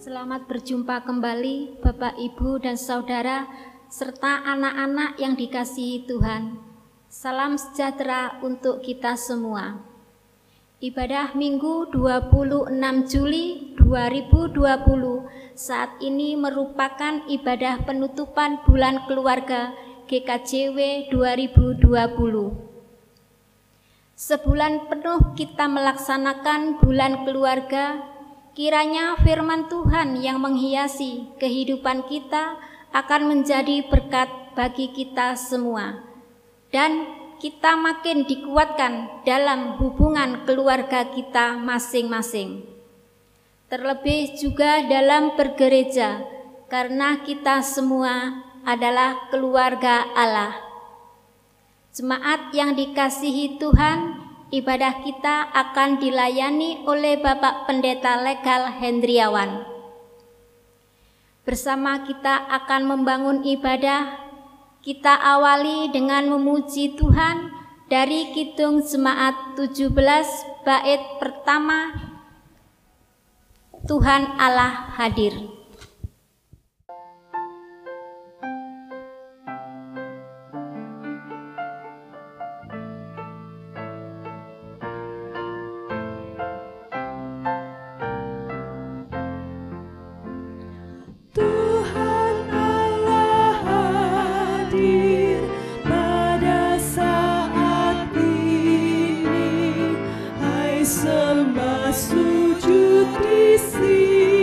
Selamat berjumpa kembali Bapak, Ibu, dan Saudara serta anak-anak yang dikasihi Tuhan. Salam sejahtera untuk kita semua. Ibadah Minggu 26 Juli 2020 saat ini merupakan ibadah penutupan bulan keluarga GKJW 2020. Sebulan penuh kita melaksanakan bulan keluarga, kiranya firman Tuhan yang menghiasi kehidupan kita akan menjadi berkat bagi kita semua dan kita makin dikuatkan dalam hubungan keluarga kita masing-masing. Terlebih juga dalam bergereja, karena kita semua adalah keluarga Allah. Jemaat yang dikasihi Tuhan, ibadah kita akan dilayani oleh Bapak Pendeta Legal Hendriawan. Bersama kita akan membangun ibadah kita awali dengan memuji Tuhan dari Kidung Jemaat 17 bait pertama Tuhan Allah hadir. semua sujud di sini.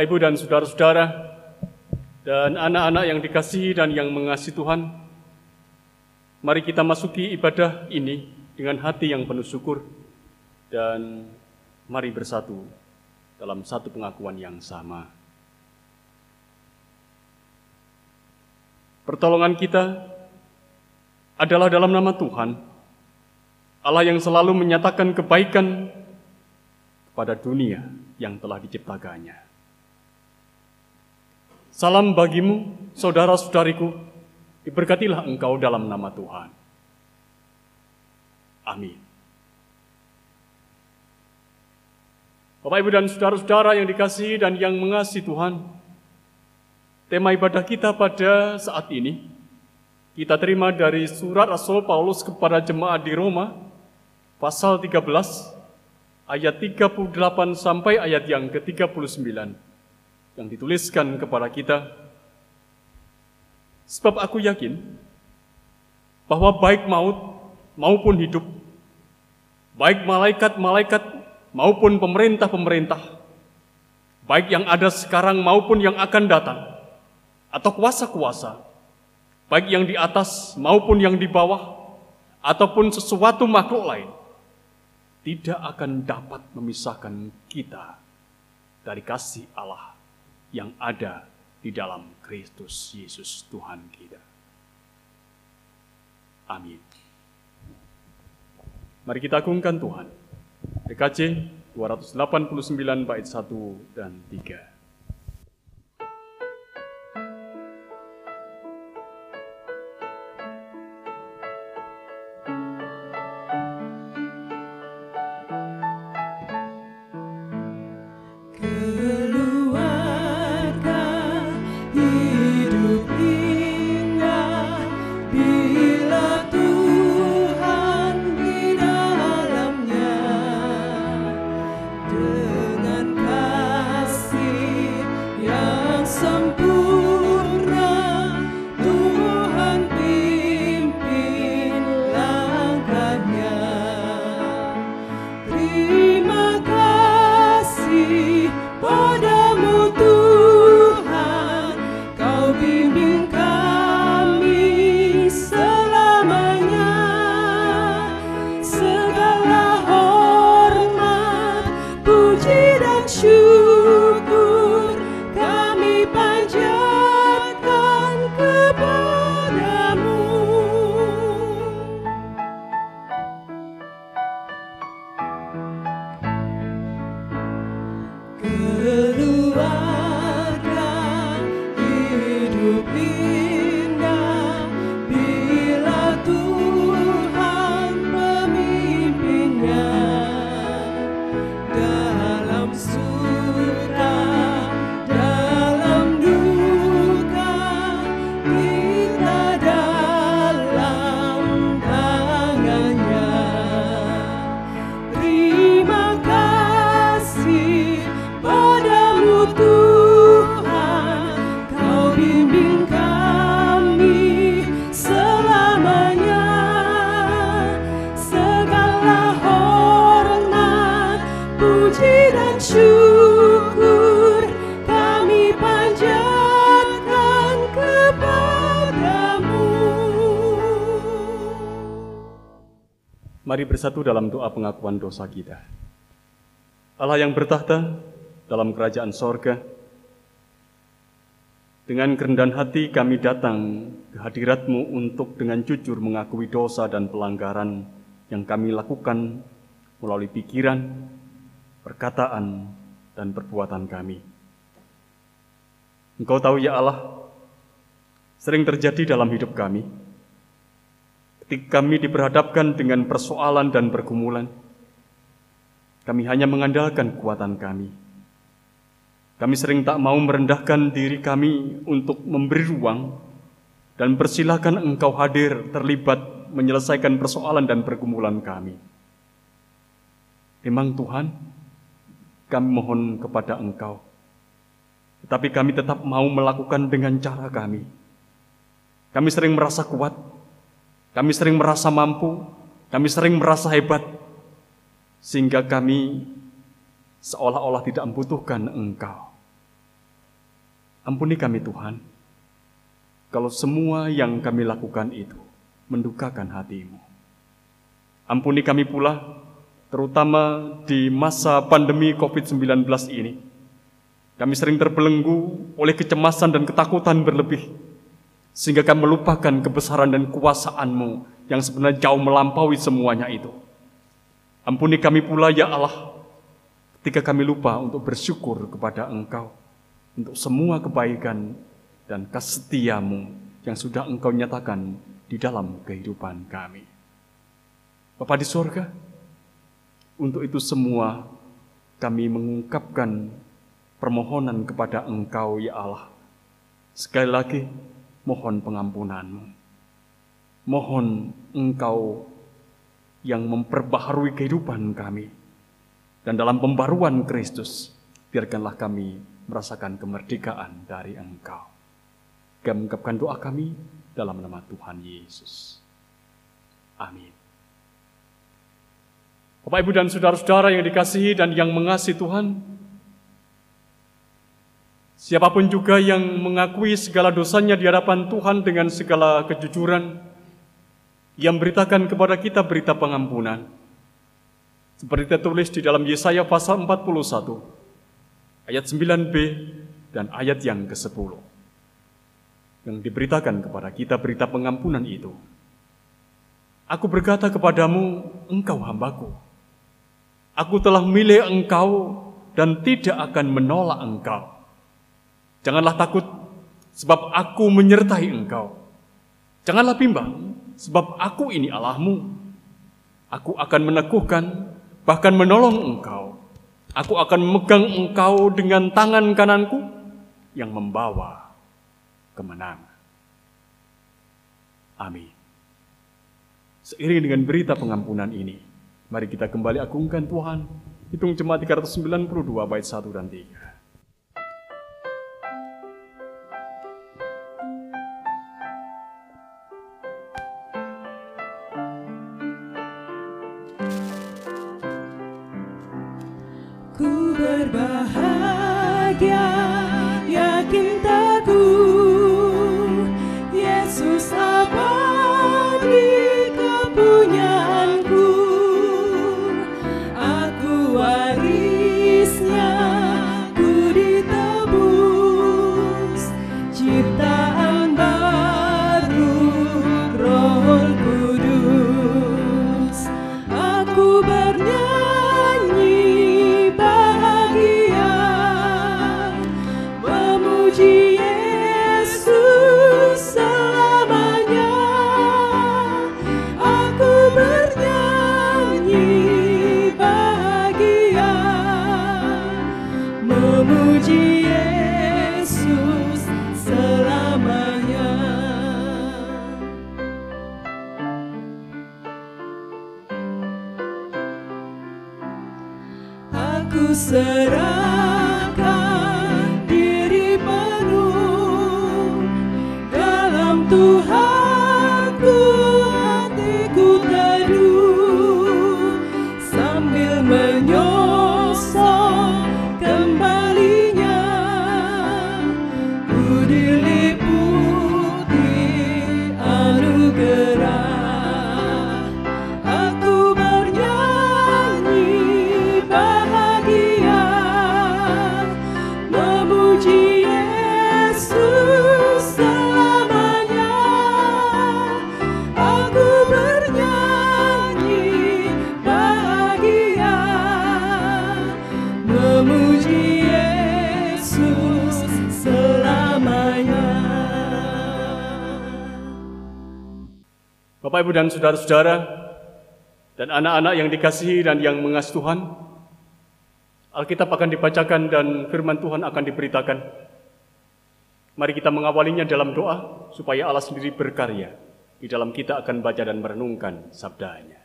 Bapak, Ibu, dan saudara-saudara, dan anak-anak yang dikasihi dan yang mengasihi Tuhan, mari kita masuki ibadah ini dengan hati yang penuh syukur, dan mari bersatu dalam satu pengakuan yang sama. Pertolongan kita adalah dalam nama Tuhan, Allah yang selalu menyatakan kebaikan kepada dunia yang telah diciptakannya. Salam bagimu, saudara-saudariku, diberkatilah engkau dalam nama Tuhan. Amin. Bapak, Ibu, dan saudara-saudara yang dikasihi dan yang mengasihi Tuhan, tema ibadah kita pada saat ini, kita terima dari surat Rasul Paulus kepada jemaat di Roma, pasal 13, ayat 38 sampai ayat yang ke-39 yang dituliskan kepada kita. Sebab aku yakin bahwa baik maut maupun hidup, baik malaikat-malaikat maupun pemerintah-pemerintah, baik yang ada sekarang maupun yang akan datang, atau kuasa-kuasa, baik yang di atas maupun yang di bawah, ataupun sesuatu makhluk lain, tidak akan dapat memisahkan kita dari kasih Allah yang ada di dalam Kristus Yesus Tuhan kita. Amin. Mari kita agungkan Tuhan. DKC 289 bait 1 dan 3. Bersatu dalam doa pengakuan dosa kita. Allah yang bertahta dalam kerajaan sorga, dengan kerendahan hati kami datang ke hadiratmu untuk dengan jujur mengakui dosa dan pelanggaran yang kami lakukan melalui pikiran, perkataan, dan perbuatan kami. Engkau tahu ya Allah, sering terjadi dalam hidup kami, Ketika kami diperhadapkan dengan persoalan dan pergumulan, kami hanya mengandalkan kekuatan kami. Kami sering tak mau merendahkan diri kami untuk memberi ruang dan persilahkan Engkau hadir terlibat menyelesaikan persoalan dan pergumulan kami. Memang Tuhan, kami mohon kepada Engkau, tetapi kami tetap mau melakukan dengan cara kami. Kami sering merasa kuat, kami sering merasa mampu, kami sering merasa hebat, sehingga kami seolah-olah tidak membutuhkan Engkau. Ampuni kami Tuhan, kalau semua yang kami lakukan itu mendukakan hatimu. Ampuni kami pula, terutama di masa pandemi COVID-19 ini. Kami sering terbelenggu oleh kecemasan dan ketakutan berlebih sehingga kami melupakan kebesaran dan kuasaanmu yang sebenarnya jauh melampaui semuanya itu. Ampuni kami pula ya Allah, ketika kami lupa untuk bersyukur kepada Engkau untuk semua kebaikan dan kesetiamu yang sudah Engkau nyatakan di dalam kehidupan kami. Bapa di sorga, untuk itu semua kami mengungkapkan permohonan kepada Engkau ya Allah. Sekali lagi, mohon pengampunanmu. Mohon engkau yang memperbaharui kehidupan kami. Dan dalam pembaruan Kristus, biarkanlah kami merasakan kemerdekaan dari engkau. Kami mengucapkan doa kami dalam nama Tuhan Yesus. Amin. Bapak, Ibu, dan Saudara-saudara yang dikasihi dan yang mengasihi Tuhan, Siapa pun juga yang mengakui segala dosanya di hadapan Tuhan dengan segala kejujuran, yang beritakan kepada kita berita pengampunan. Seperti tertulis di dalam Yesaya pasal 41, ayat 9b dan ayat yang ke-10. Yang diberitakan kepada kita berita pengampunan itu. Aku berkata kepadamu, engkau hambaku. Aku telah milih engkau dan tidak akan menolak engkau. Janganlah takut, sebab aku menyertai engkau. Janganlah bimbang, sebab aku ini Allahmu. Aku akan meneguhkan, bahkan menolong engkau. Aku akan memegang engkau dengan tangan kananku yang membawa kemenangan. Amin. Seiring dengan berita pengampunan ini, mari kita kembali agungkan Tuhan. Hitung jemaat 392 bait 1 dan 3. Dan saudara-saudara, dan anak-anak yang dikasihi dan yang mengasihi Tuhan, Alkitab akan dibacakan dan firman Tuhan akan diberitakan. Mari kita mengawalinya dalam doa supaya Allah sendiri berkarya. Di dalam kita akan baca dan merenungkan sabdanya.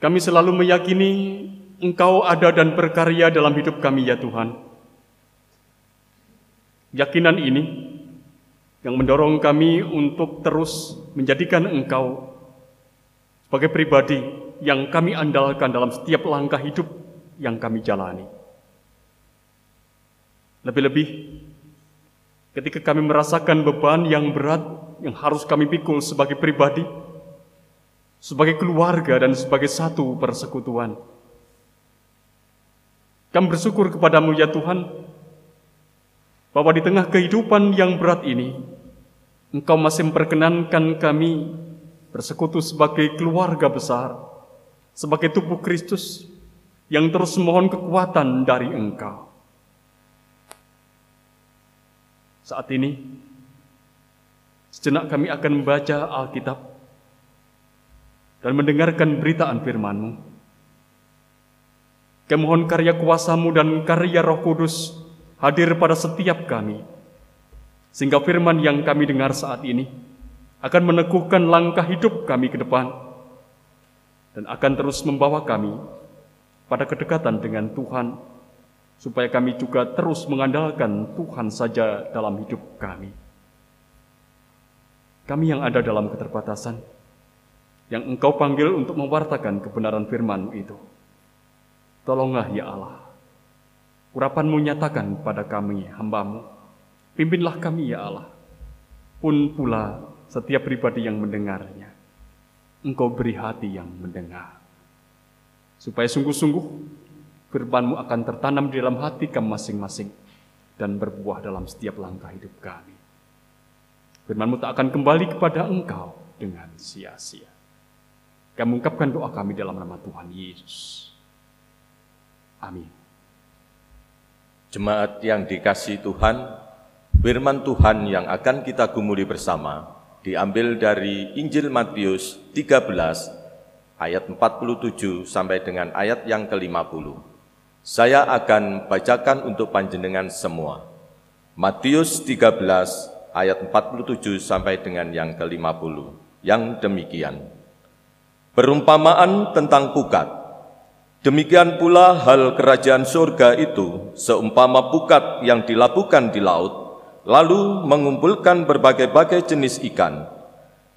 Kami selalu meyakini Engkau ada dan berkarya dalam hidup kami ya Tuhan. Yakinan ini yang mendorong kami untuk terus menjadikan Engkau sebagai pribadi yang kami andalkan dalam setiap langkah hidup yang kami jalani. Lebih-lebih ketika kami merasakan beban yang berat yang harus kami pikul sebagai pribadi, sebagai keluarga dan sebagai satu persekutuan. Kami bersyukur kepadamu ya Tuhan, bahwa di tengah kehidupan yang berat ini, Engkau masih memperkenankan kami bersekutu sebagai keluarga besar, sebagai tubuh Kristus yang terus mohon kekuatan dari Engkau. Saat ini, sejenak kami akan membaca Alkitab dan mendengarkan beritaan firman-Mu. Kemohon karya kuasamu dan karya roh kudus hadir pada setiap kami, sehingga firman yang kami dengar saat ini akan meneguhkan langkah hidup kami ke depan dan akan terus membawa kami pada kedekatan dengan Tuhan supaya kami juga terus mengandalkan Tuhan saja dalam hidup kami. Kami yang ada dalam keterbatasan, yang Engkau panggil untuk mewartakan kebenaran firman itu. Tolonglah ya Allah, urapanmu nyatakan pada kami hambamu, pimpinlah kami ya Allah, pun pula setiap pribadi yang mendengarnya. Engkau beri hati yang mendengar. Supaya sungguh-sungguh firmanmu akan tertanam di dalam hati kami masing-masing dan berbuah dalam setiap langkah hidup kami. Firmanmu tak akan kembali kepada engkau dengan sia-sia. Kami ungkapkan doa kami dalam nama Tuhan Yesus. Amin. Jemaat yang dikasih Tuhan, firman Tuhan yang akan kita gumuli bersama diambil dari Injil Matius 13 ayat 47 sampai dengan ayat yang ke-50. Saya akan bacakan untuk panjenengan semua. Matius 13 ayat 47 sampai dengan yang ke-50. Yang demikian. Perumpamaan tentang pukat. Demikian pula hal kerajaan surga itu seumpama pukat yang dilabuhkan di laut lalu mengumpulkan berbagai-bagai jenis ikan.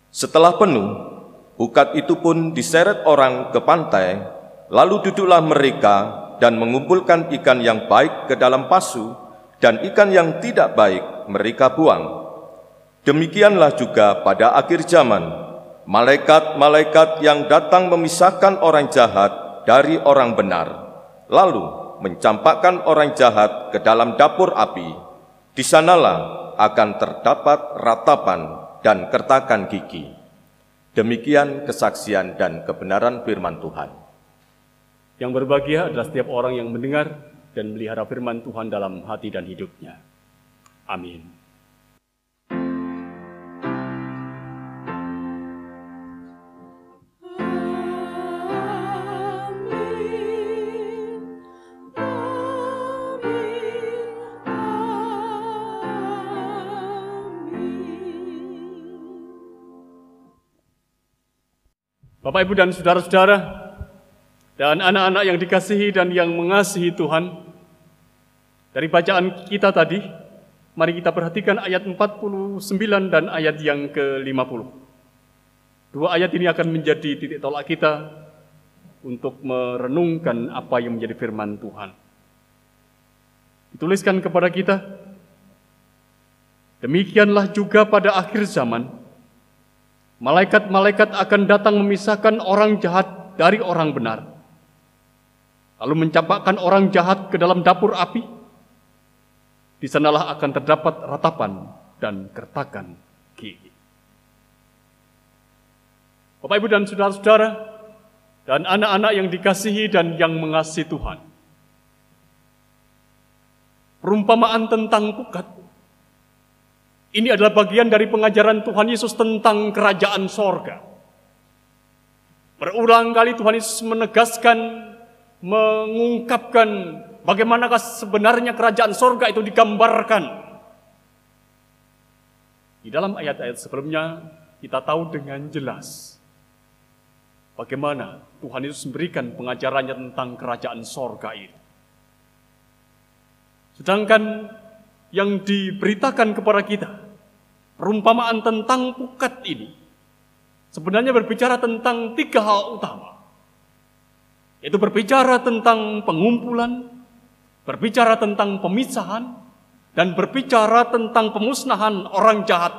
Setelah penuh, bukat itu pun diseret orang ke pantai, lalu duduklah mereka dan mengumpulkan ikan yang baik ke dalam pasu, dan ikan yang tidak baik mereka buang. Demikianlah juga pada akhir zaman, malaikat-malaikat yang datang memisahkan orang jahat dari orang benar, lalu mencampakkan orang jahat ke dalam dapur api, di sanalah akan terdapat ratapan dan kertakan gigi. Demikian kesaksian dan kebenaran firman Tuhan. Yang berbahagia adalah setiap orang yang mendengar dan melihara firman Tuhan dalam hati dan hidupnya. Amin. Bapak, Ibu, dan saudara-saudara, dan anak-anak yang dikasihi dan yang mengasihi Tuhan, dari bacaan kita tadi, mari kita perhatikan ayat 49 dan ayat yang ke-50. Dua ayat ini akan menjadi titik tolak kita untuk merenungkan apa yang menjadi firman Tuhan. Dituliskan kepada kita, demikianlah juga pada akhir zaman, Malaikat-malaikat akan datang memisahkan orang jahat dari orang benar. Lalu mencampakkan orang jahat ke dalam dapur api. Di sanalah akan terdapat ratapan dan kertakan gigi. Bapak, Ibu, dan saudara-saudara, dan anak-anak yang dikasihi dan yang mengasihi Tuhan. Perumpamaan tentang pukat Ini adalah bagian dari pengajaran Tuhan Yesus tentang kerajaan sorga. Berulang kali Tuhan Yesus menegaskan, mengungkapkan bagaimanakah sebenarnya kerajaan sorga itu digambarkan. Di dalam ayat-ayat sebelumnya kita tahu dengan jelas bagaimana Tuhan Yesus memberikan pengajarannya tentang kerajaan sorga ini. Sedangkan yang diberitakan kepada kita, perumpamaan tentang pukat ini, sebenarnya berbicara tentang tiga hal utama. Yaitu berbicara tentang pengumpulan, berbicara tentang pemisahan, dan berbicara tentang pemusnahan orang jahat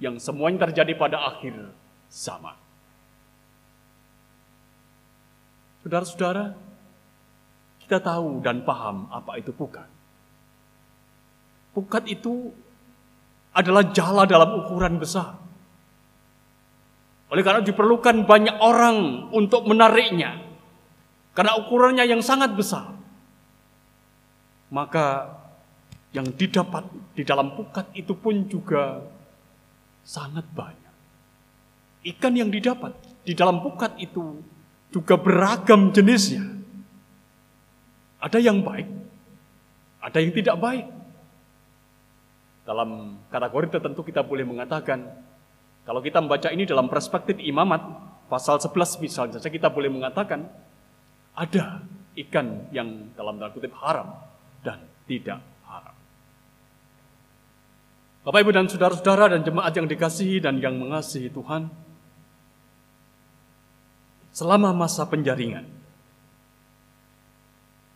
yang semuanya terjadi pada akhir zaman. Saudara-saudara, kita tahu dan paham apa itu pukat. Pukat itu adalah jala dalam ukuran besar. Oleh karena diperlukan banyak orang untuk menariknya. Karena ukurannya yang sangat besar. Maka yang didapat di dalam pukat itu pun juga sangat banyak. Ikan yang didapat di dalam pukat itu juga beragam jenisnya. Ada yang baik, ada yang tidak baik. Dalam kategori tertentu kita boleh mengatakan, kalau kita membaca ini dalam perspektif imamat, pasal 11 misalnya saja kita boleh mengatakan, ada ikan yang dalam tanda kutip haram dan tidak haram. Bapak, Ibu, dan saudara-saudara dan jemaat yang dikasihi dan yang mengasihi Tuhan, selama masa penjaringan,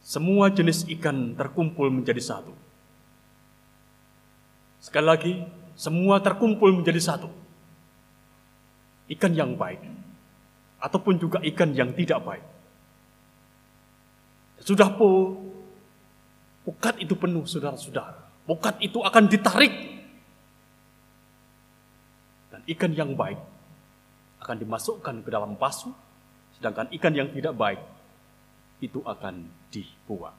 semua jenis ikan terkumpul menjadi satu. Sekali lagi, semua terkumpul menjadi satu. Ikan yang baik, ataupun juga ikan yang tidak baik. Sudah po, pukat itu penuh, saudara-saudara. Pukat itu akan ditarik. Dan ikan yang baik akan dimasukkan ke dalam pasu, sedangkan ikan yang tidak baik itu akan dibuang.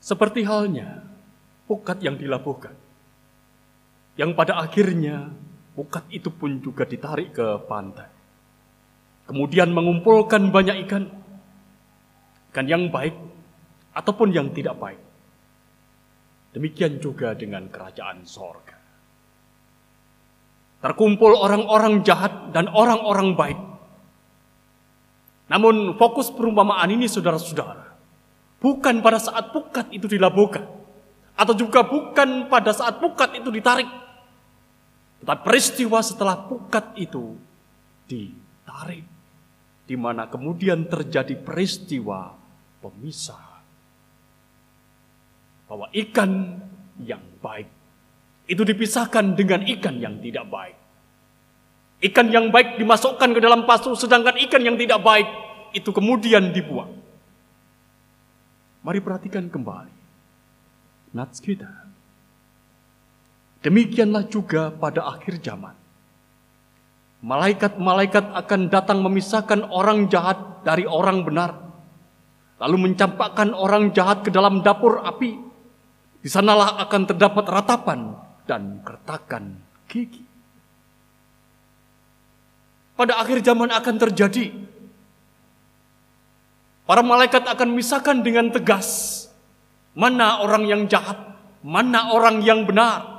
Seperti halnya pukat yang dilabuhkan. Yang pada akhirnya pukat itu pun juga ditarik ke pantai. Kemudian mengumpulkan banyak ikan. Ikan yang baik ataupun yang tidak baik. Demikian juga dengan kerajaan sorga. Terkumpul orang-orang jahat dan orang-orang baik. Namun fokus perumpamaan ini saudara-saudara. Bukan pada saat pukat itu dilabuhkan atau juga bukan pada saat pukat itu ditarik. Tetapi peristiwa setelah pukat itu ditarik. Di mana kemudian terjadi peristiwa pemisah. Bahwa ikan yang baik itu dipisahkan dengan ikan yang tidak baik. Ikan yang baik dimasukkan ke dalam pasu, sedangkan ikan yang tidak baik itu kemudian dibuang. Mari perhatikan kembali nats kita. Demikianlah juga pada akhir zaman. Malaikat-malaikat akan datang memisahkan orang jahat dari orang benar. Lalu mencampakkan orang jahat ke dalam dapur api. Di sanalah akan terdapat ratapan dan kertakan gigi. Pada akhir zaman akan terjadi. Para malaikat akan memisahkan dengan tegas Mana orang yang jahat? Mana orang yang benar?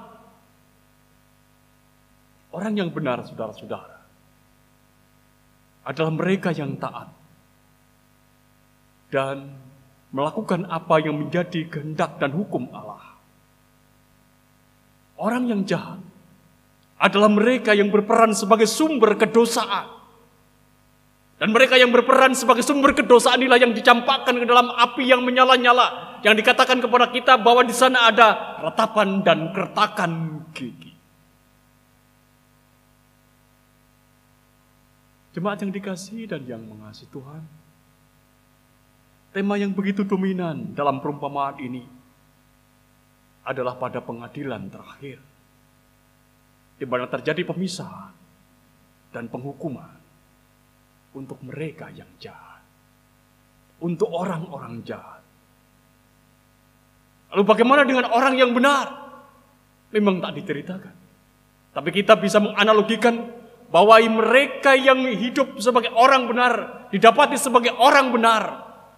Orang yang benar, saudara-saudara, adalah mereka yang taat dan melakukan apa yang menjadi kehendak dan hukum Allah. Orang yang jahat adalah mereka yang berperan sebagai sumber kedosaan. Dan mereka yang berperan sebagai sumber kedosaan inilah yang dicampakkan ke dalam api yang menyala-nyala yang dikatakan kepada kita bahwa di sana ada ratapan dan kertakan gigi. Jemaat yang dikasih dan yang mengasihi Tuhan, tema yang begitu dominan dalam perumpamaan ini adalah pada pengadilan terakhir, di mana terjadi pemisahan dan penghukuman untuk mereka yang jahat, untuk orang-orang jahat Lalu bagaimana dengan orang yang benar? memang tak diceritakan. Tapi kita bisa menganalogikan bahwa mereka yang hidup sebagai orang benar, didapati sebagai orang benar,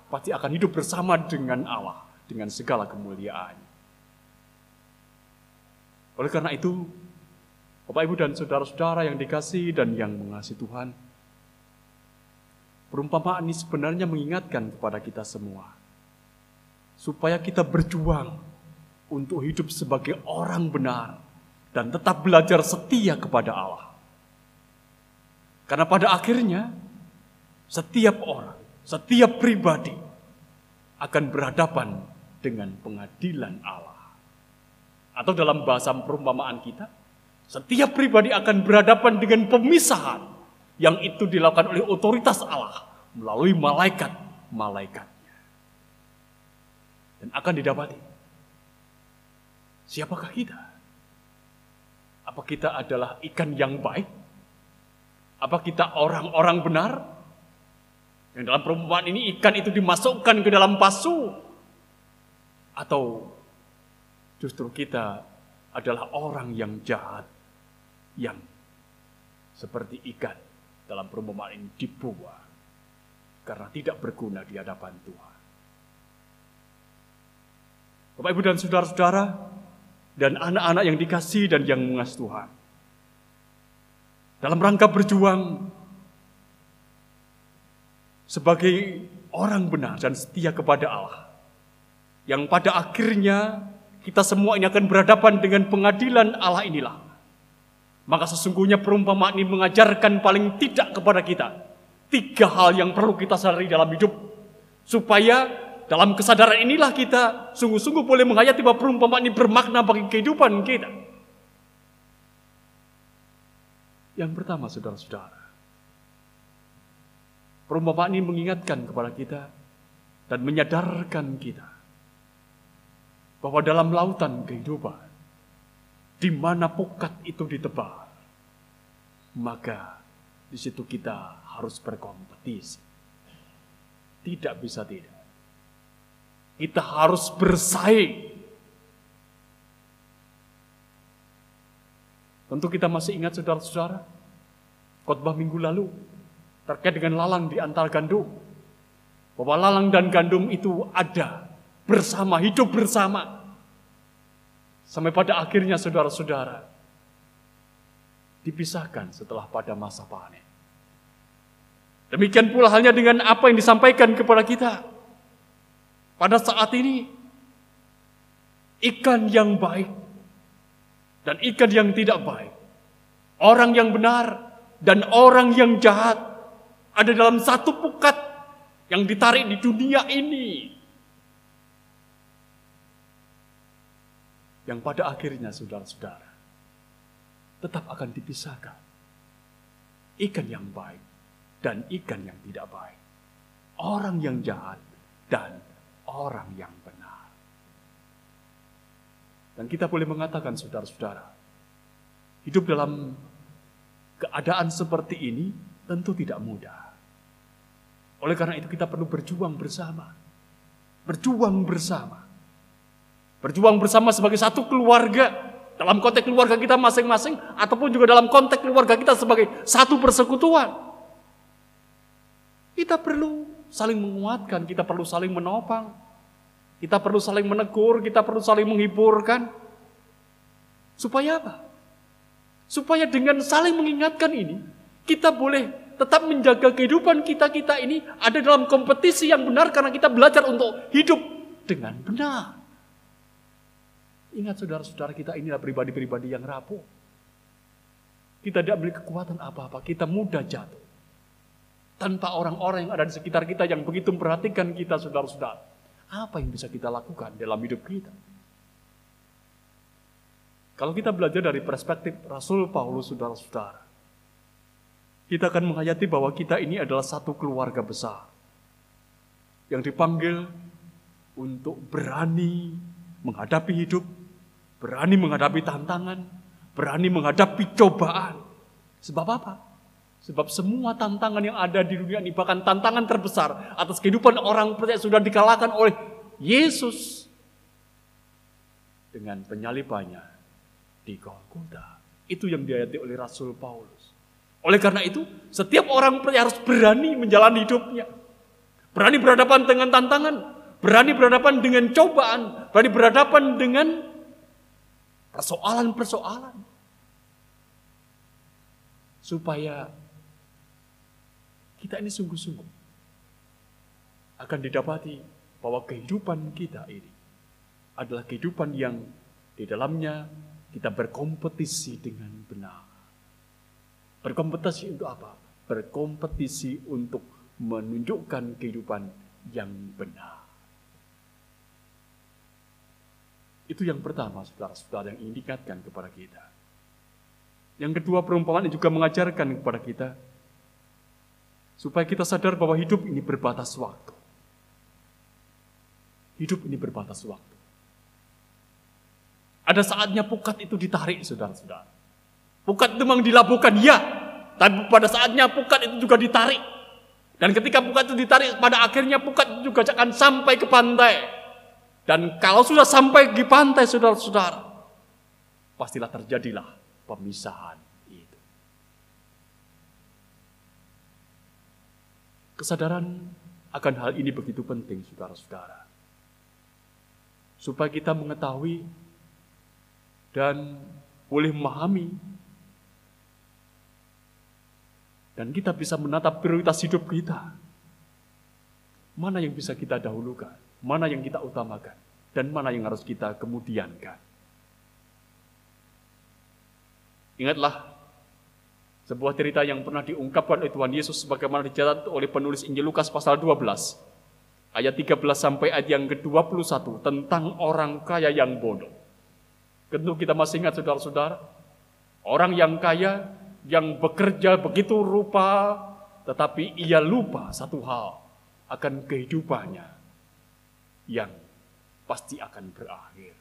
pasti akan hidup bersama dengan Allah, dengan segala kemuliaan. Oleh karena itu, Bapak Ibu dan saudara-saudara yang dikasih dan yang mengasihi Tuhan, perumpamaan ini sebenarnya mengingatkan kepada kita semua, supaya kita berjuang untuk hidup sebagai orang benar dan tetap belajar setia kepada Allah. Karena pada akhirnya setiap orang, setiap pribadi akan berhadapan dengan pengadilan Allah. Atau dalam bahasa perumpamaan kita, setiap pribadi akan berhadapan dengan pemisahan yang itu dilakukan oleh otoritas Allah melalui malaikat-malaikatnya. Dan akan didapati siapakah kita? Apa kita adalah ikan yang baik apa kita orang-orang benar? Yang dalam perumpamaan ini ikan itu dimasukkan ke dalam pasu? Atau justru kita adalah orang yang jahat yang seperti ikan dalam perumpamaan ini dibuang karena tidak berguna di hadapan Tuhan. Bapak Ibu dan saudara-saudara dan anak-anak yang dikasih dan yang mengasihi Tuhan dalam rangka berjuang sebagai orang benar dan setia kepada Allah. Yang pada akhirnya kita semua ini akan berhadapan dengan pengadilan Allah inilah. Maka sesungguhnya perumpamaan ini mengajarkan paling tidak kepada kita tiga hal yang perlu kita sadari dalam hidup supaya dalam kesadaran inilah kita sungguh-sungguh boleh menghayati bahwa perumpamaan ini bermakna bagi kehidupan kita. Yang pertama, saudara-saudara, perumpamaan ini mengingatkan kepada kita dan menyadarkan kita bahwa dalam lautan kehidupan, di mana pukat itu ditebar, maka di situ kita harus berkompetisi. Tidak bisa tidak. Kita harus bersaing Tentu kita masih ingat saudara-saudara, khotbah minggu lalu terkait dengan lalang di antara gandum. Bahwa lalang dan gandum itu ada bersama, hidup bersama. Sampai pada akhirnya saudara-saudara dipisahkan setelah pada masa panen. Demikian pula halnya dengan apa yang disampaikan kepada kita. Pada saat ini, ikan yang baik dan ikan yang tidak baik. Orang yang benar dan orang yang jahat ada dalam satu pukat yang ditarik di dunia ini. Yang pada akhirnya saudara-saudara tetap akan dipisahkan. Ikan yang baik dan ikan yang tidak baik. Orang yang jahat dan orang yang benar. Dan kita boleh mengatakan saudara-saudara, hidup dalam keadaan seperti ini tentu tidak mudah. Oleh karena itu kita perlu berjuang bersama. Berjuang bersama. Berjuang bersama sebagai satu keluarga. Dalam konteks keluarga kita masing-masing. Ataupun juga dalam konteks keluarga kita sebagai satu persekutuan. Kita perlu saling menguatkan. Kita perlu saling menopang. Kita perlu saling menegur, kita perlu saling menghiburkan. Supaya apa? Supaya dengan saling mengingatkan ini, kita boleh tetap menjaga kehidupan kita-kita ini ada dalam kompetisi yang benar karena kita belajar untuk hidup dengan benar. Ingat saudara-saudara kita inilah pribadi-pribadi yang rapuh. Kita tidak beli kekuatan apa-apa, kita mudah jatuh. Tanpa orang-orang yang ada di sekitar kita yang begitu memperhatikan kita saudara-saudara. Apa yang bisa kita lakukan dalam hidup kita? Kalau kita belajar dari perspektif Rasul Paulus, saudara-saudara, kita akan menghayati bahwa kita ini adalah satu keluarga besar yang dipanggil untuk berani menghadapi hidup, berani menghadapi tantangan, berani menghadapi cobaan. Sebab apa? Sebab semua tantangan yang ada di dunia ini, bahkan tantangan terbesar atas kehidupan orang percaya sudah dikalahkan oleh Yesus. Dengan penyalibannya, di Golgota. Itu yang diayati oleh Rasul Paulus. Oleh karena itu, setiap orang harus berani menjalani hidupnya. Berani berhadapan dengan tantangan, berani berhadapan dengan cobaan, berani berhadapan dengan persoalan-persoalan. Supaya kita ini sungguh-sungguh akan didapati bahwa kehidupan kita ini adalah kehidupan yang di dalamnya kita berkompetisi dengan benar. Berkompetisi untuk apa? Berkompetisi untuk menunjukkan kehidupan yang benar. Itu yang pertama, saudara-saudara yang ingin kepada kita. Yang kedua, perumpamaan juga mengajarkan kepada kita supaya kita sadar bahwa hidup ini berbatas waktu. Hidup ini berbatas waktu. Ada saatnya pukat itu ditarik, saudara-saudara. Pukat itu memang dilabuhkan, ya. Tapi pada saatnya pukat itu juga ditarik. Dan ketika pukat itu ditarik, pada akhirnya pukat itu juga akan sampai ke pantai. Dan kalau sudah sampai di pantai, saudara-saudara, pastilah terjadilah pemisahan itu. Kesadaran akan hal ini begitu penting, saudara-saudara. Supaya kita mengetahui dan boleh memahami dan kita bisa menatap prioritas hidup kita. Mana yang bisa kita dahulukan, mana yang kita utamakan, dan mana yang harus kita kemudiankan. Ingatlah sebuah cerita yang pernah diungkapkan oleh Tuhan Yesus sebagaimana dicatat oleh penulis Injil Lukas pasal 12 ayat 13 sampai ayat yang ke-21 tentang orang kaya yang bodoh. Tentu kita masih ingat saudara-saudara, orang yang kaya, yang bekerja begitu rupa, tetapi ia lupa satu hal akan kehidupannya yang pasti akan berakhir.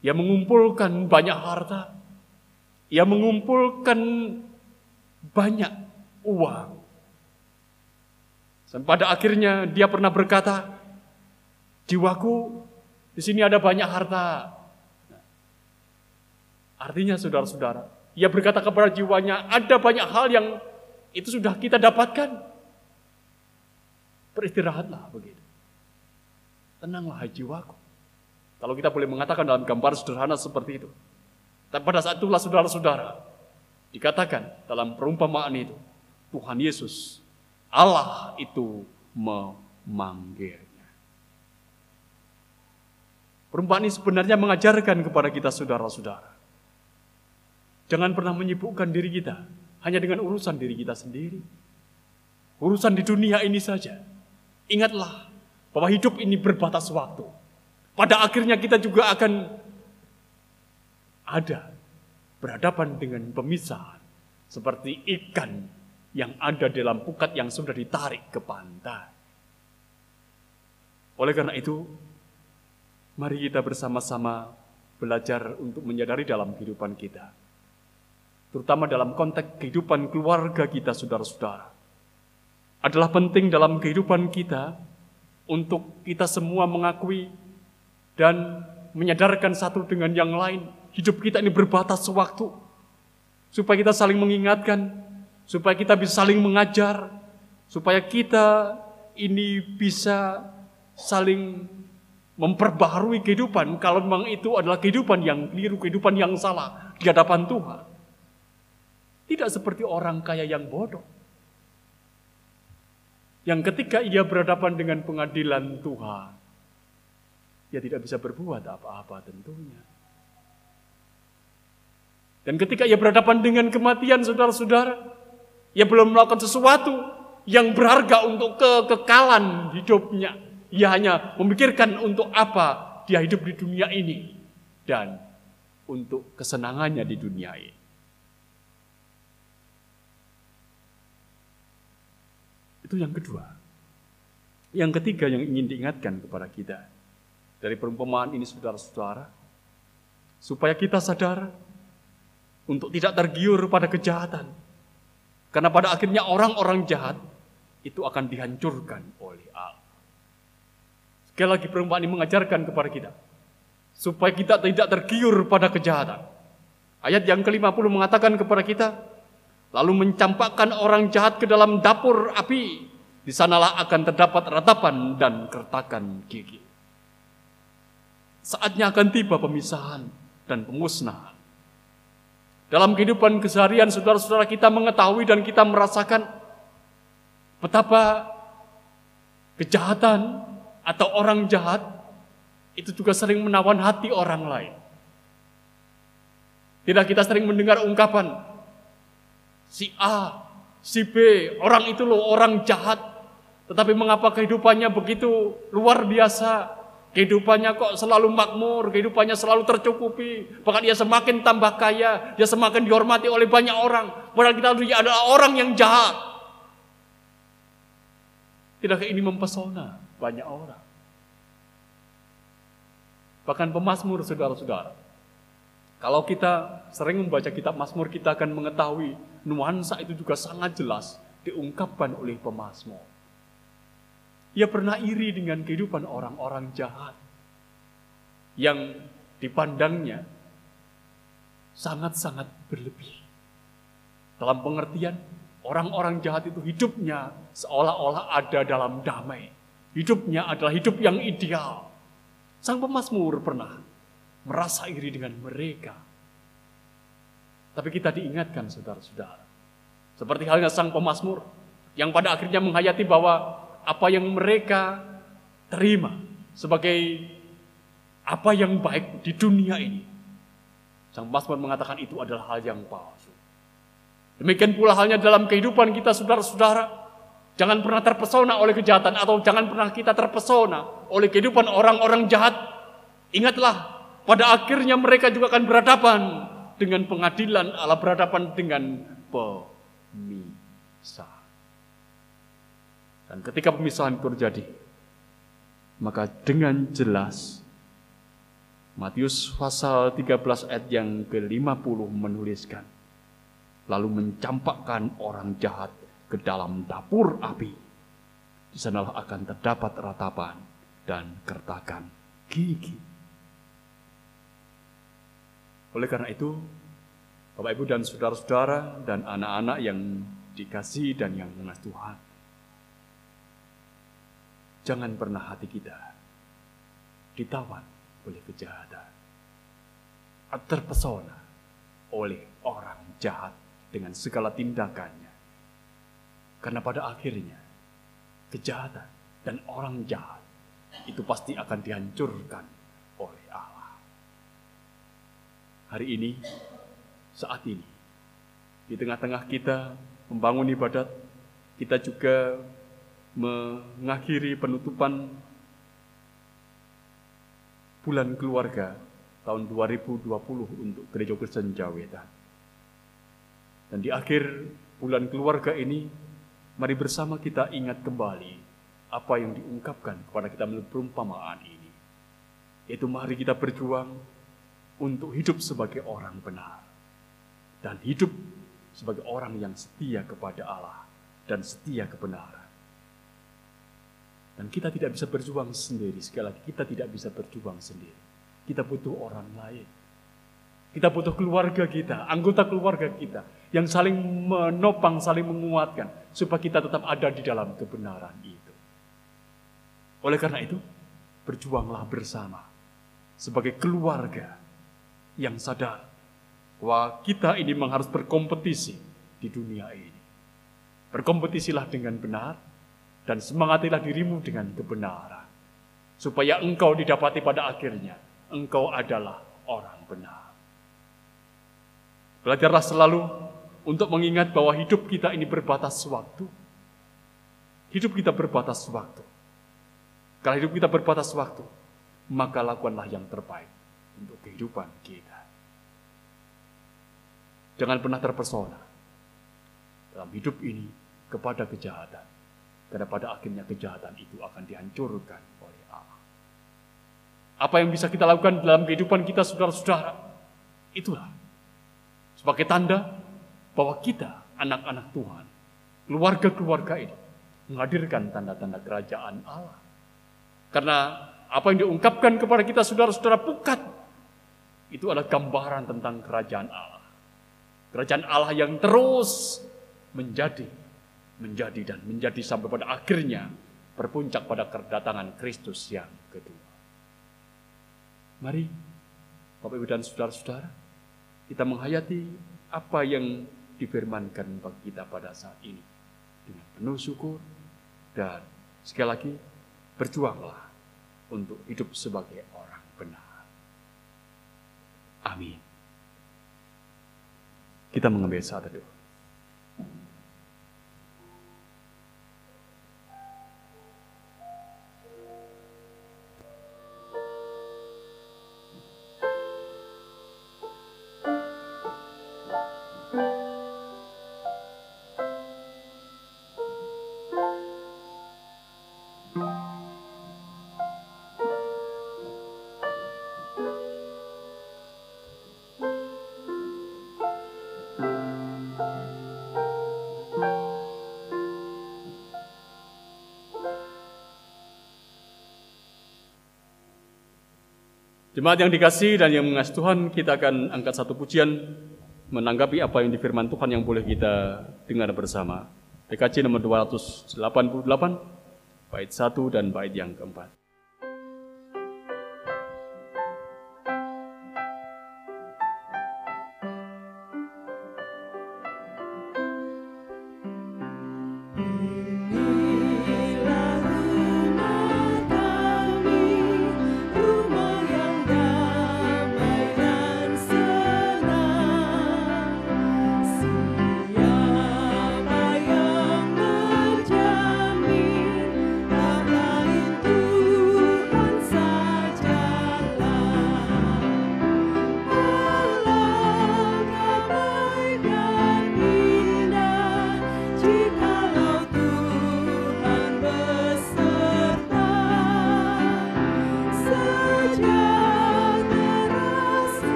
Ia mengumpulkan banyak harta, ia mengumpulkan banyak uang. Dan pada akhirnya dia pernah berkata, jiwaku di sini ada banyak harta, Artinya saudara-saudara, ia berkata kepada jiwanya, ada banyak hal yang itu sudah kita dapatkan. Beristirahatlah begitu. Tenanglah jiwaku. Kalau kita boleh mengatakan dalam gambar sederhana seperti itu. Tapi pada saat itulah saudara-saudara, dikatakan dalam perumpamaan itu, Tuhan Yesus, Allah itu memanggilnya. Perumpamaan ini sebenarnya mengajarkan kepada kita saudara-saudara Jangan pernah menyibukkan diri kita hanya dengan urusan diri kita sendiri. Urusan di dunia ini saja. Ingatlah bahwa hidup ini berbatas waktu. Pada akhirnya kita juga akan ada berhadapan dengan pemisahan seperti ikan yang ada dalam pukat yang sudah ditarik ke pantai. Oleh karena itu, mari kita bersama-sama belajar untuk menyadari dalam kehidupan kita terutama dalam konteks kehidupan keluarga kita, saudara-saudara, adalah penting dalam kehidupan kita untuk kita semua mengakui dan menyadarkan satu dengan yang lain. Hidup kita ini berbatas waktu. Supaya kita saling mengingatkan, supaya kita bisa saling mengajar, supaya kita ini bisa saling memperbaharui kehidupan kalau memang itu adalah kehidupan yang keliru, kehidupan yang salah di hadapan Tuhan. Tidak seperti orang kaya yang bodoh. Yang ketika ia berhadapan dengan pengadilan Tuhan, ia tidak bisa berbuat apa-apa tentunya. Dan ketika ia berhadapan dengan kematian saudara-saudara, ia belum melakukan sesuatu yang berharga untuk kekekalan hidupnya. Ia hanya memikirkan untuk apa dia hidup di dunia ini dan untuk kesenangannya di dunia ini. Itu yang kedua. Yang ketiga yang ingin diingatkan kepada kita dari perumpamaan ini saudara-saudara, supaya kita sadar untuk tidak tergiur pada kejahatan. Karena pada akhirnya orang-orang jahat itu akan dihancurkan oleh Allah. Sekali lagi perumpamaan ini mengajarkan kepada kita, supaya kita tidak tergiur pada kejahatan. Ayat yang ke-50 mengatakan kepada kita, lalu mencampakkan orang jahat ke dalam dapur api, di sanalah akan terdapat ratapan dan kertakan gigi. Saatnya akan tiba pemisahan dan pemusnahan. Dalam kehidupan keseharian saudara-saudara kita mengetahui dan kita merasakan betapa kejahatan atau orang jahat itu juga sering menawan hati orang lain. Tidak kita sering mendengar ungkapan si A, si B, orang itu loh orang jahat. Tetapi mengapa kehidupannya begitu luar biasa? Kehidupannya kok selalu makmur, kehidupannya selalu tercukupi. Bahkan dia semakin tambah kaya, dia semakin dihormati oleh banyak orang. Padahal kita dia adalah orang yang jahat. Tidakkah ini mempesona banyak orang? Bahkan pemazmur saudara-saudara. Kalau kita sering membaca kitab Mazmur, kita akan mengetahui nuansa itu juga sangat jelas diungkapkan oleh pemazmur. Ia pernah iri dengan kehidupan orang-orang jahat yang dipandangnya sangat-sangat berlebih. Dalam pengertian, orang-orang jahat itu hidupnya seolah-olah ada dalam damai. Hidupnya adalah hidup yang ideal. Sang pemazmur pernah merasa iri dengan mereka. Tapi kita diingatkan saudara-saudara. Seperti halnya sang pemazmur yang pada akhirnya menghayati bahwa apa yang mereka terima sebagai apa yang baik di dunia ini. Sang pemazmur mengatakan itu adalah hal yang palsu. Demikian pula halnya dalam kehidupan kita saudara-saudara. Jangan pernah terpesona oleh kejahatan atau jangan pernah kita terpesona oleh kehidupan orang-orang jahat. Ingatlah pada akhirnya mereka juga akan berhadapan dengan pengadilan Allah berhadapan dengan pemisah. Dan ketika pemisahan itu terjadi, maka dengan jelas Matius pasal 13 ayat yang ke-50 menuliskan, lalu mencampakkan orang jahat ke dalam dapur api. Di sanalah akan terdapat ratapan dan kertakan gigi. Oleh karena itu, Bapak Ibu dan saudara-saudara dan anak-anak yang dikasih dan yang mengasihi Tuhan, jangan pernah hati kita ditawan oleh kejahatan, terpesona oleh orang jahat dengan segala tindakannya. Karena pada akhirnya, kejahatan dan orang jahat itu pasti akan dihancurkan oleh Allah hari ini, saat ini. Di tengah-tengah kita membangun ibadat, kita juga mengakhiri penutupan bulan keluarga tahun 2020 untuk Gereja Kristen Jawetan. Dan di akhir bulan keluarga ini, mari bersama kita ingat kembali apa yang diungkapkan kepada kita melalui perumpamaan ini. Yaitu mari kita berjuang untuk hidup sebagai orang benar dan hidup sebagai orang yang setia kepada Allah dan setia kebenaran. Dan kita tidak bisa berjuang sendiri. Sekali lagi, kita tidak bisa berjuang sendiri. Kita butuh orang lain. Kita butuh keluarga kita, anggota keluarga kita yang saling menopang, saling menguatkan supaya kita tetap ada di dalam kebenaran itu. Oleh karena itu, berjuanglah bersama sebagai keluarga yang sadar bahwa kita ini memang harus berkompetisi di dunia ini. Berkompetisilah dengan benar dan semangatilah dirimu dengan kebenaran. Supaya engkau didapati pada akhirnya engkau adalah orang benar. Belajarlah selalu untuk mengingat bahwa hidup kita ini berbatas waktu. Hidup kita berbatas waktu. Kalau hidup kita berbatas waktu, maka lakukanlah yang terbaik untuk kehidupan kita. Jangan pernah terpesona dalam hidup ini kepada kejahatan. Karena pada akhirnya kejahatan itu akan dihancurkan oleh Allah. Apa yang bisa kita lakukan dalam kehidupan kita saudara-saudara? Itulah sebagai tanda bahwa kita anak-anak Tuhan, keluarga-keluarga ini menghadirkan tanda-tanda kerajaan Allah. Karena apa yang diungkapkan kepada kita saudara-saudara bukan itu adalah gambaran tentang kerajaan Allah. Kerajaan Allah yang terus menjadi, menjadi dan menjadi sampai pada akhirnya berpuncak pada kedatangan Kristus yang kedua. Mari Bapak Ibu dan Saudara-saudara, kita menghayati apa yang difirmankan bagi kita pada saat ini dengan penuh syukur dan sekali lagi berjuanglah untuk hidup sebagai orang benar. Amin. Kita mengambil saat itu. Jemaat yang dikasih dan yang mengasihi Tuhan, kita akan angkat satu pujian menanggapi apa yang di firman Tuhan yang boleh kita dengar bersama. PKC nomor 288, bait 1 dan bait yang keempat.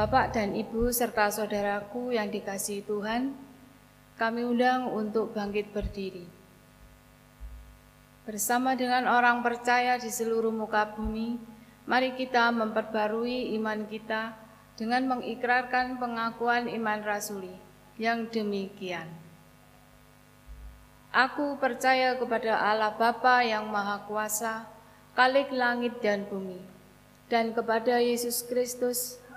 Bapak dan Ibu serta saudaraku yang dikasihi Tuhan, kami undang untuk bangkit berdiri. Bersama dengan orang percaya di seluruh muka bumi, mari kita memperbarui iman kita dengan mengikrarkan pengakuan iman rasuli yang demikian. Aku percaya kepada Allah Bapa yang Maha Kuasa, Kalik langit dan bumi, dan kepada Yesus Kristus,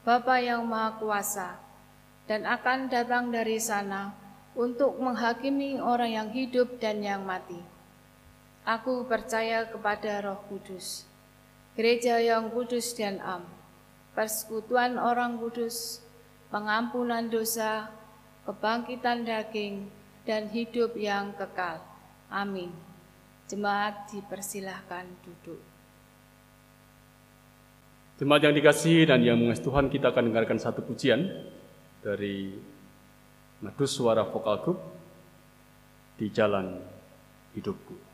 Bapa yang Maha Kuasa, dan akan datang dari sana untuk menghakimi orang yang hidup dan yang mati. Aku percaya kepada Roh Kudus, gereja yang kudus dan am, persekutuan orang kudus, pengampunan dosa, kebangkitan daging, dan hidup yang kekal. Amin. Jemaat dipersilahkan duduk. Jemaat yang dikasih dan yang mengasihi Tuhan, kita akan dengarkan satu pujian dari Madus Suara Vokal Group di Jalan Hidupku.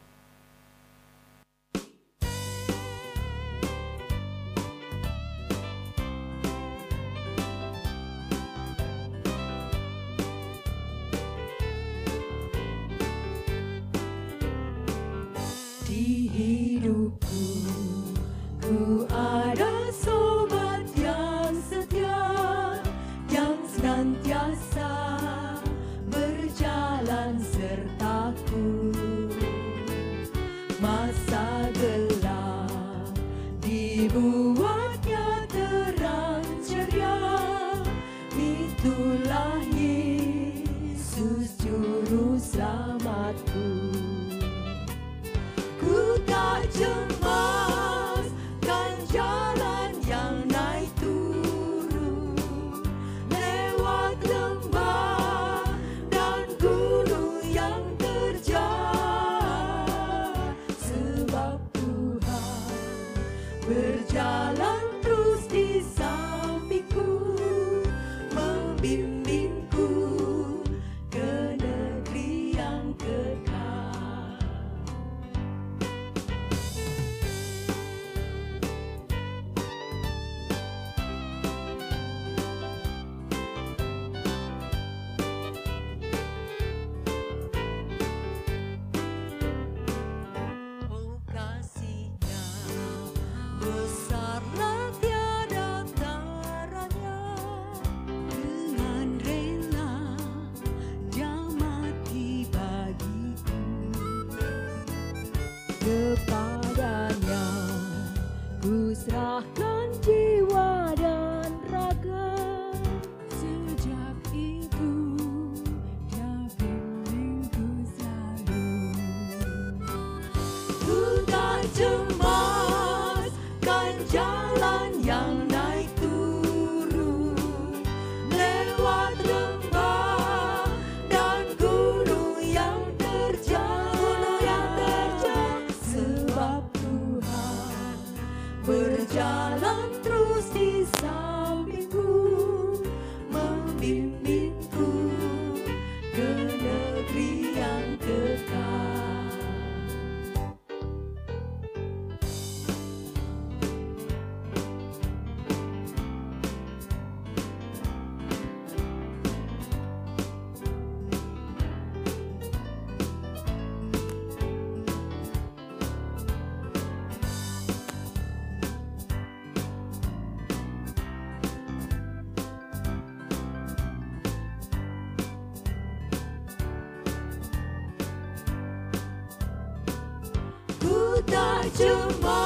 tomorrow.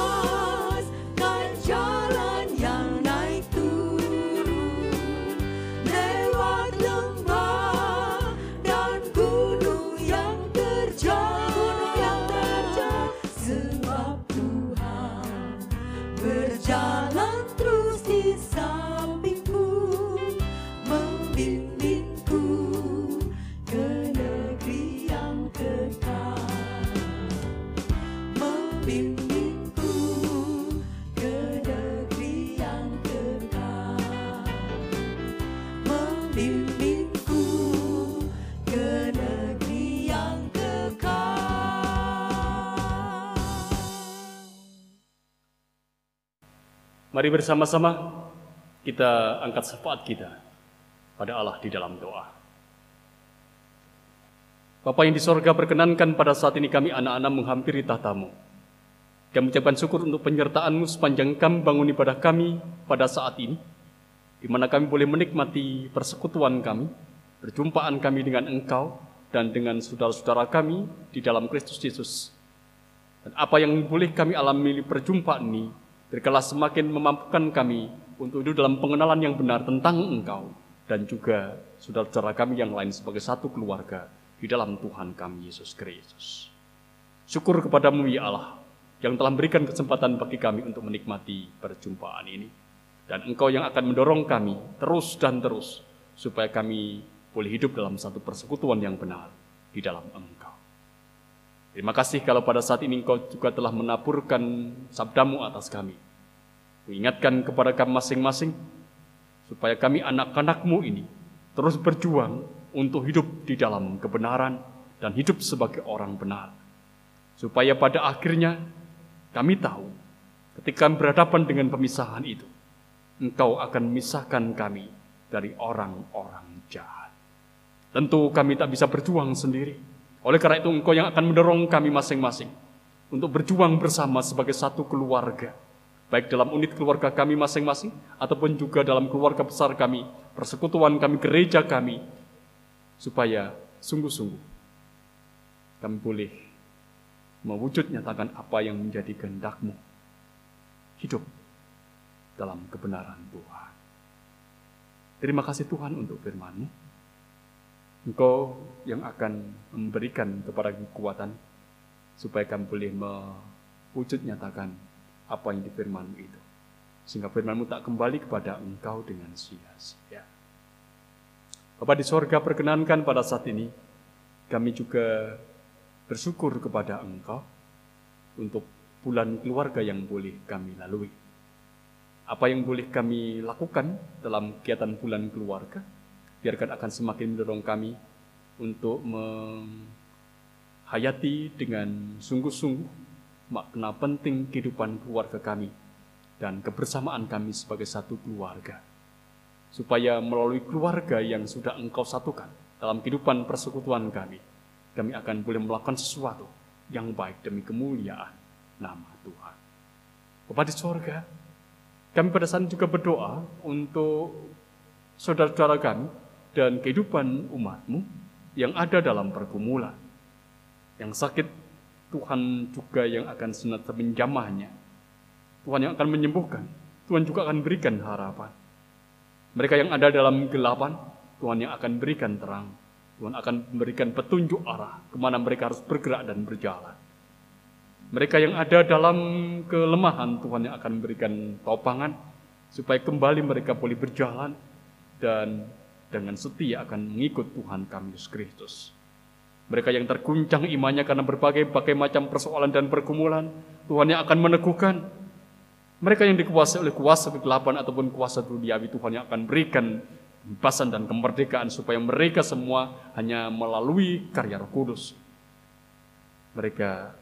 Mari bersama-sama kita angkat syafaat kita pada Allah di dalam doa. Bapak yang di sorga perkenankan pada saat ini kami anak-anak menghampiri tahtamu. Kami ucapkan syukur untuk penyertaanmu sepanjang kami bangun ibadah kami pada saat ini. Di mana kami boleh menikmati persekutuan kami, perjumpaan kami dengan engkau dan dengan saudara-saudara kami di dalam Kristus Yesus. Dan apa yang boleh kami alami perjumpaan ini, Berikanlah semakin memampukan kami untuk hidup dalam pengenalan yang benar tentang Engkau dan juga saudara-saudara kami yang lain sebagai satu keluarga di dalam Tuhan kami Yesus Kristus. Syukur kepadamu ya Allah yang telah memberikan kesempatan bagi kami untuk menikmati perjumpaan ini. Dan Engkau yang akan mendorong kami terus dan terus supaya kami boleh hidup dalam satu persekutuan yang benar di dalam Engkau. Terima kasih kalau pada saat ini engkau juga telah menaburkan sabdamu atas kami. Mengingatkan kepada kami masing-masing, supaya kami anak-anakmu ini terus berjuang untuk hidup di dalam kebenaran dan hidup sebagai orang benar. Supaya pada akhirnya kami tahu ketika berhadapan dengan pemisahan itu, engkau akan memisahkan kami dari orang-orang jahat. Tentu kami tak bisa berjuang sendiri, oleh karena itu engkau yang akan mendorong kami masing-masing untuk berjuang bersama sebagai satu keluarga. Baik dalam unit keluarga kami masing-masing ataupun juga dalam keluarga besar kami, persekutuan kami, gereja kami. Supaya sungguh-sungguh kami boleh mewujud nyatakan apa yang menjadi kehendakmu. Hidup dalam kebenaran Tuhan. Terima kasih Tuhan untuk firman-Mu. Engkau yang akan memberikan kepada kekuatan supaya kami boleh mewujud nyatakan apa yang difirmanmu itu. Sehingga firmanmu tak kembali kepada engkau dengan sia-sia. Bapak di sorga perkenankan pada saat ini, kami juga bersyukur kepada engkau untuk bulan keluarga yang boleh kami lalui. Apa yang boleh kami lakukan dalam kegiatan bulan keluarga, biarkan akan semakin mendorong kami untuk menghayati dengan sungguh-sungguh makna penting kehidupan keluarga kami dan kebersamaan kami sebagai satu keluarga. Supaya melalui keluarga yang sudah engkau satukan dalam kehidupan persekutuan kami, kami akan boleh melakukan sesuatu yang baik demi kemuliaan nama Tuhan. Bapak di sorga, kami pada saat juga berdoa untuk saudara-saudara kami dan kehidupan umatmu yang ada dalam pergumulan. Yang sakit, Tuhan juga yang akan senantiasa menjamahnya. Tuhan yang akan menyembuhkan. Tuhan juga akan berikan harapan. Mereka yang ada dalam gelapan, Tuhan yang akan berikan terang. Tuhan akan memberikan petunjuk arah ke mana mereka harus bergerak dan berjalan. Mereka yang ada dalam kelemahan, Tuhan yang akan memberikan topangan supaya kembali mereka boleh berjalan dan dengan setia akan mengikut Tuhan kami Yesus Kristus. Mereka yang terguncang imannya karena berbagai-bagai macam persoalan dan pergumulan, Tuhan yang akan meneguhkan. Mereka yang dikuasai oleh kuasa kegelapan ataupun kuasa duniawi, Tuhan yang akan berikan kebebasan dan kemerdekaan supaya mereka semua hanya melalui karya Roh Kudus. Mereka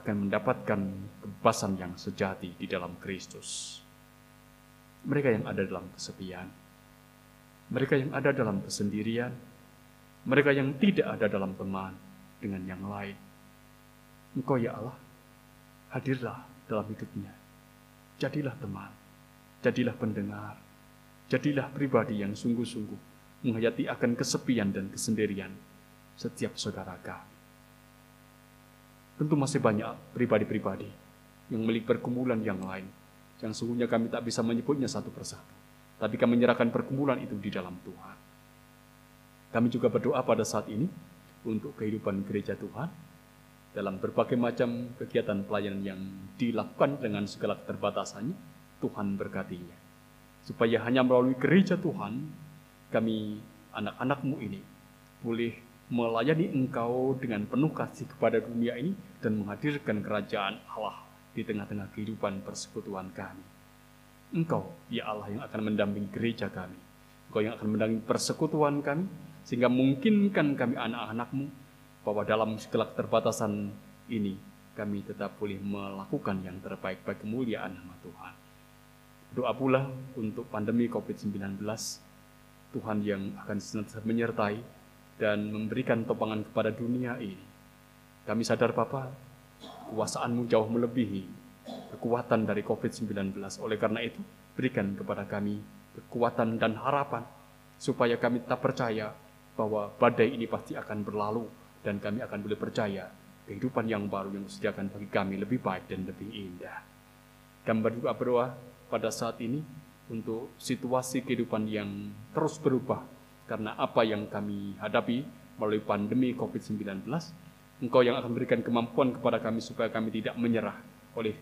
akan mendapatkan kebebasan yang sejati di dalam Kristus. Mereka yang ada dalam kesepian, mereka yang ada dalam kesendirian, mereka yang tidak ada dalam teman dengan yang lain. Engkau ya Allah, hadirlah dalam hidupnya. Jadilah teman, jadilah pendengar, jadilah pribadi yang sungguh-sungguh menghayati akan kesepian dan kesendirian setiap saudara kami. Tentu masih banyak pribadi-pribadi yang milik pergumulan yang lain. Yang sungguhnya kami tak bisa menyebutnya satu persatu. Tapi kami menyerahkan pergumulan itu di dalam Tuhan. Kami juga berdoa pada saat ini untuk kehidupan gereja Tuhan dalam berbagai macam kegiatan pelayanan yang dilakukan dengan segala keterbatasannya, Tuhan berkatinya. Supaya hanya melalui gereja Tuhan, kami anak-anakmu ini boleh melayani engkau dengan penuh kasih kepada dunia ini dan menghadirkan kerajaan Allah di tengah-tengah kehidupan persekutuan kami. Engkau, ya Allah yang akan mendampingi gereja kami. Engkau yang akan mendampingi persekutuan kami, sehingga mungkinkan kami anak-anakmu bahwa dalam segala keterbatasan ini kami tetap boleh melakukan yang terbaik bagi kemuliaan nama Tuhan. Doa pula untuk pandemi COVID-19, Tuhan yang akan senantiasa menyertai dan memberikan topangan kepada dunia ini. Kami sadar Bapak, kuasaanmu jauh melebihi kekuatan dari COVID-19. Oleh karena itu, berikan kepada kami kekuatan dan harapan supaya kami tetap percaya bahwa badai ini pasti akan berlalu dan kami akan boleh percaya kehidupan yang baru yang disediakan bagi kami lebih baik dan lebih indah. Kami berdoa berdoa pada saat ini untuk situasi kehidupan yang terus berubah karena apa yang kami hadapi melalui pandemi COVID-19, Engkau yang akan berikan kemampuan kepada kami supaya kami tidak menyerah oleh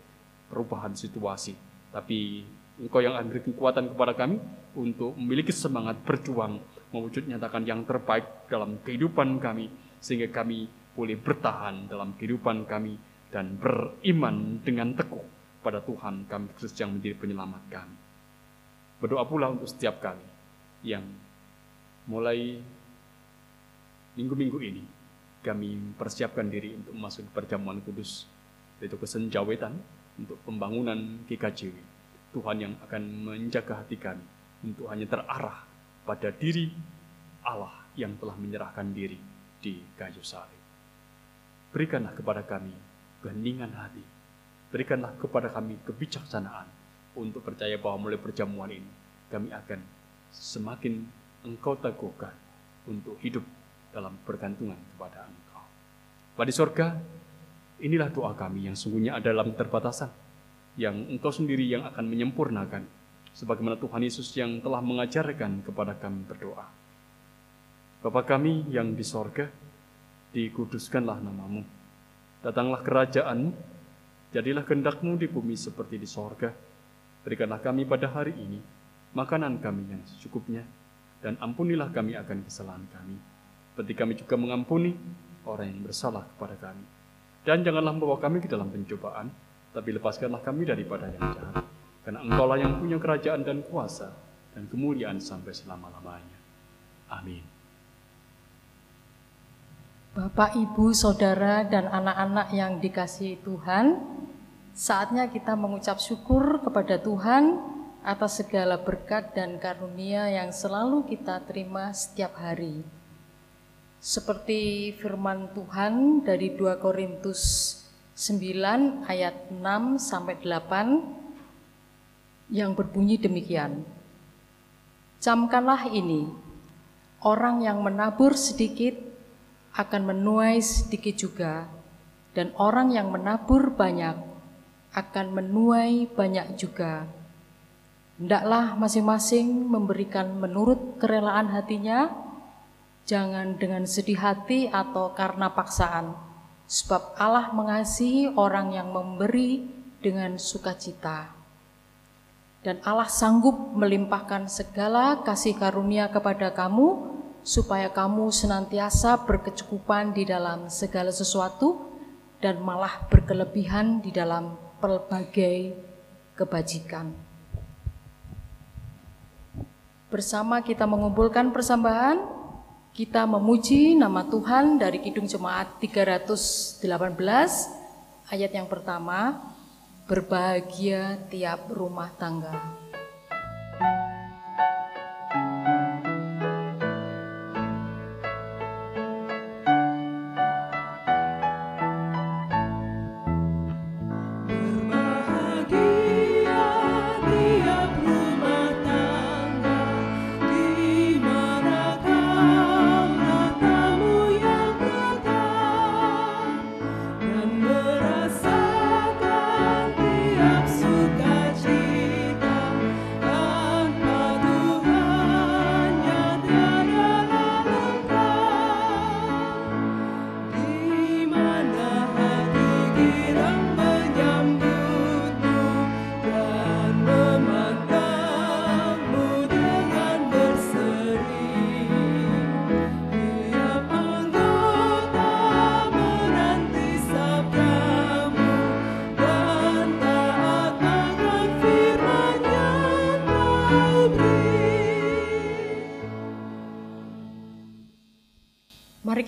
perubahan situasi. Tapi Engkau yang berikan kekuatan kepada kami untuk memiliki semangat berjuang, mewujud nyatakan yang terbaik dalam kehidupan kami, sehingga kami boleh bertahan dalam kehidupan kami dan beriman dengan teguh pada Tuhan kami Kristus yang menjadi penyelamat kami. Berdoa pula untuk setiap kami yang mulai minggu-minggu ini kami persiapkan diri untuk masuk perjamuan kudus yaitu kesenjawetan untuk pembangunan GKJW. Tuhan yang akan menjaga hati kami untuk hanya terarah pada diri Allah yang telah menyerahkan diri di kayu salib. Berikanlah kepada kami keheningan hati. Berikanlah kepada kami kebijaksanaan untuk percaya bahwa mulai perjamuan ini kami akan semakin engkau teguhkan untuk hidup dalam bergantungan kepada engkau. Pada surga, inilah doa kami yang sungguhnya ada dalam keterbatasan, yang engkau sendiri yang akan menyempurnakan, sebagaimana Tuhan Yesus yang telah mengajarkan kepada kami berdoa. Bapa kami yang di sorga, dikuduskanlah namamu. Datanglah kerajaanmu, jadilah kehendakmu di bumi seperti di sorga. Berikanlah kami pada hari ini makanan kami yang secukupnya, dan ampunilah kami akan kesalahan kami. Seperti kami juga mengampuni orang yang bersalah kepada kami. Dan janganlah membawa kami ke dalam pencobaan, tapi lepaskanlah kami daripada yang jahat. Karena engkaulah yang punya kerajaan dan kuasa, dan kemuliaan sampai selama-lamanya. Amin. Bapak, Ibu, Saudara, dan anak-anak yang dikasihi Tuhan, saatnya kita mengucap syukur kepada Tuhan atas segala berkat dan karunia yang selalu kita terima setiap hari. Seperti firman Tuhan dari 2 Korintus 9 ayat 6 sampai 8 yang berbunyi demikian. Camkanlah ini, orang yang menabur sedikit akan menuai sedikit juga, dan orang yang menabur banyak akan menuai banyak juga. Hendaklah masing-masing memberikan menurut kerelaan hatinya, jangan dengan sedih hati atau karena paksaan, sebab Allah mengasihi orang yang memberi dengan sukacita. Dan Allah sanggup melimpahkan segala kasih karunia kepada kamu, supaya kamu senantiasa berkecukupan di dalam segala sesuatu dan malah berkelebihan di dalam pelbagai kebajikan. Bersama kita mengumpulkan persembahan, kita memuji nama Tuhan dari Kidung Jemaat 318 ayat yang pertama, berbahagia tiap rumah tangga.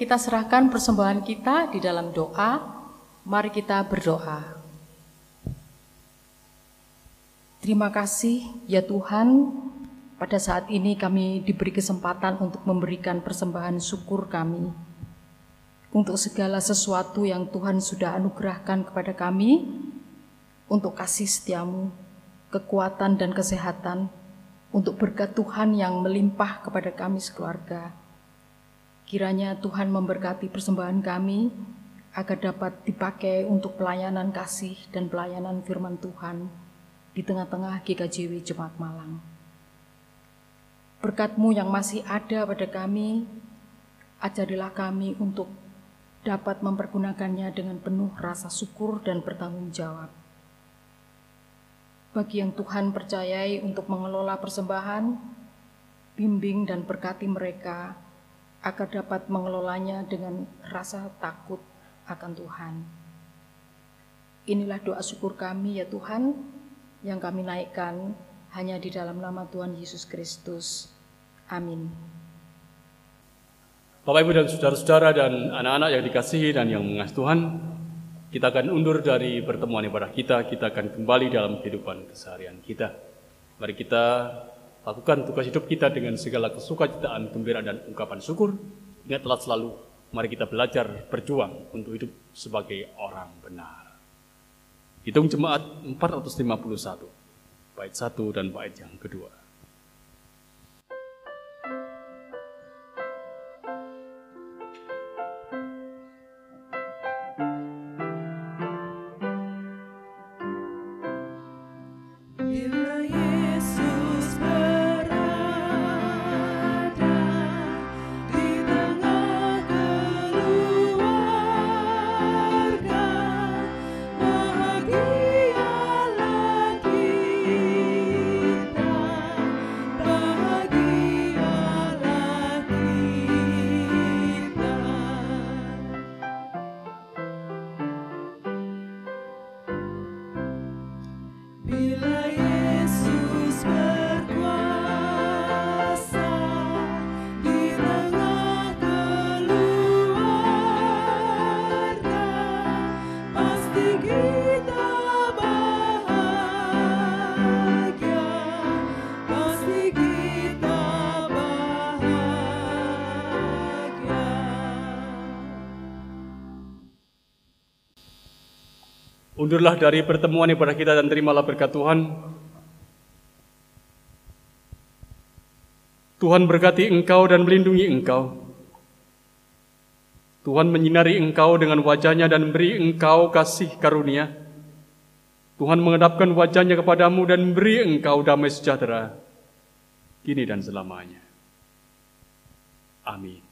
Kita serahkan persembahan kita di dalam doa. Mari kita berdoa. Terima kasih ya Tuhan, pada saat ini kami diberi kesempatan untuk memberikan persembahan syukur kami untuk segala sesuatu yang Tuhan sudah anugerahkan kepada kami, untuk kasih setiamu, kekuatan dan kesehatan, untuk berkat Tuhan yang melimpah kepada kami sekeluarga. Kiranya Tuhan memberkati persembahan kami agar dapat dipakai untuk pelayanan kasih dan pelayanan firman Tuhan di tengah-tengah GKJW Jemaat Malang. Berkatmu yang masih ada pada kami, ajarilah kami untuk dapat mempergunakannya dengan penuh rasa syukur dan bertanggung jawab. Bagi yang Tuhan percayai untuk mengelola persembahan, bimbing dan berkati mereka agar dapat mengelolanya dengan rasa takut akan Tuhan. Inilah doa syukur kami ya Tuhan, yang kami naikkan hanya di dalam nama Tuhan Yesus Kristus. Amin. Bapak, Ibu, dan saudara-saudara dan anak-anak yang dikasihi dan yang mengasihi Tuhan, kita akan undur dari pertemuan ibadah kita, kita akan kembali dalam kehidupan keseharian kita. Mari kita lakukan tugas hidup kita dengan segala kesukacitaan, gembira, dan ungkapan syukur. Ingatlah selalu, mari kita belajar berjuang untuk hidup sebagai orang benar. Hitung jemaat 451, bait 1 dan bait yang kedua. Undurlah dari pertemuan ibadah kita dan terimalah berkat Tuhan. Tuhan berkati engkau dan melindungi engkau. Tuhan menyinari engkau dengan wajahnya dan beri engkau kasih karunia. Tuhan menghadapkan wajahnya kepadamu dan beri engkau damai sejahtera, kini dan selamanya. Amin.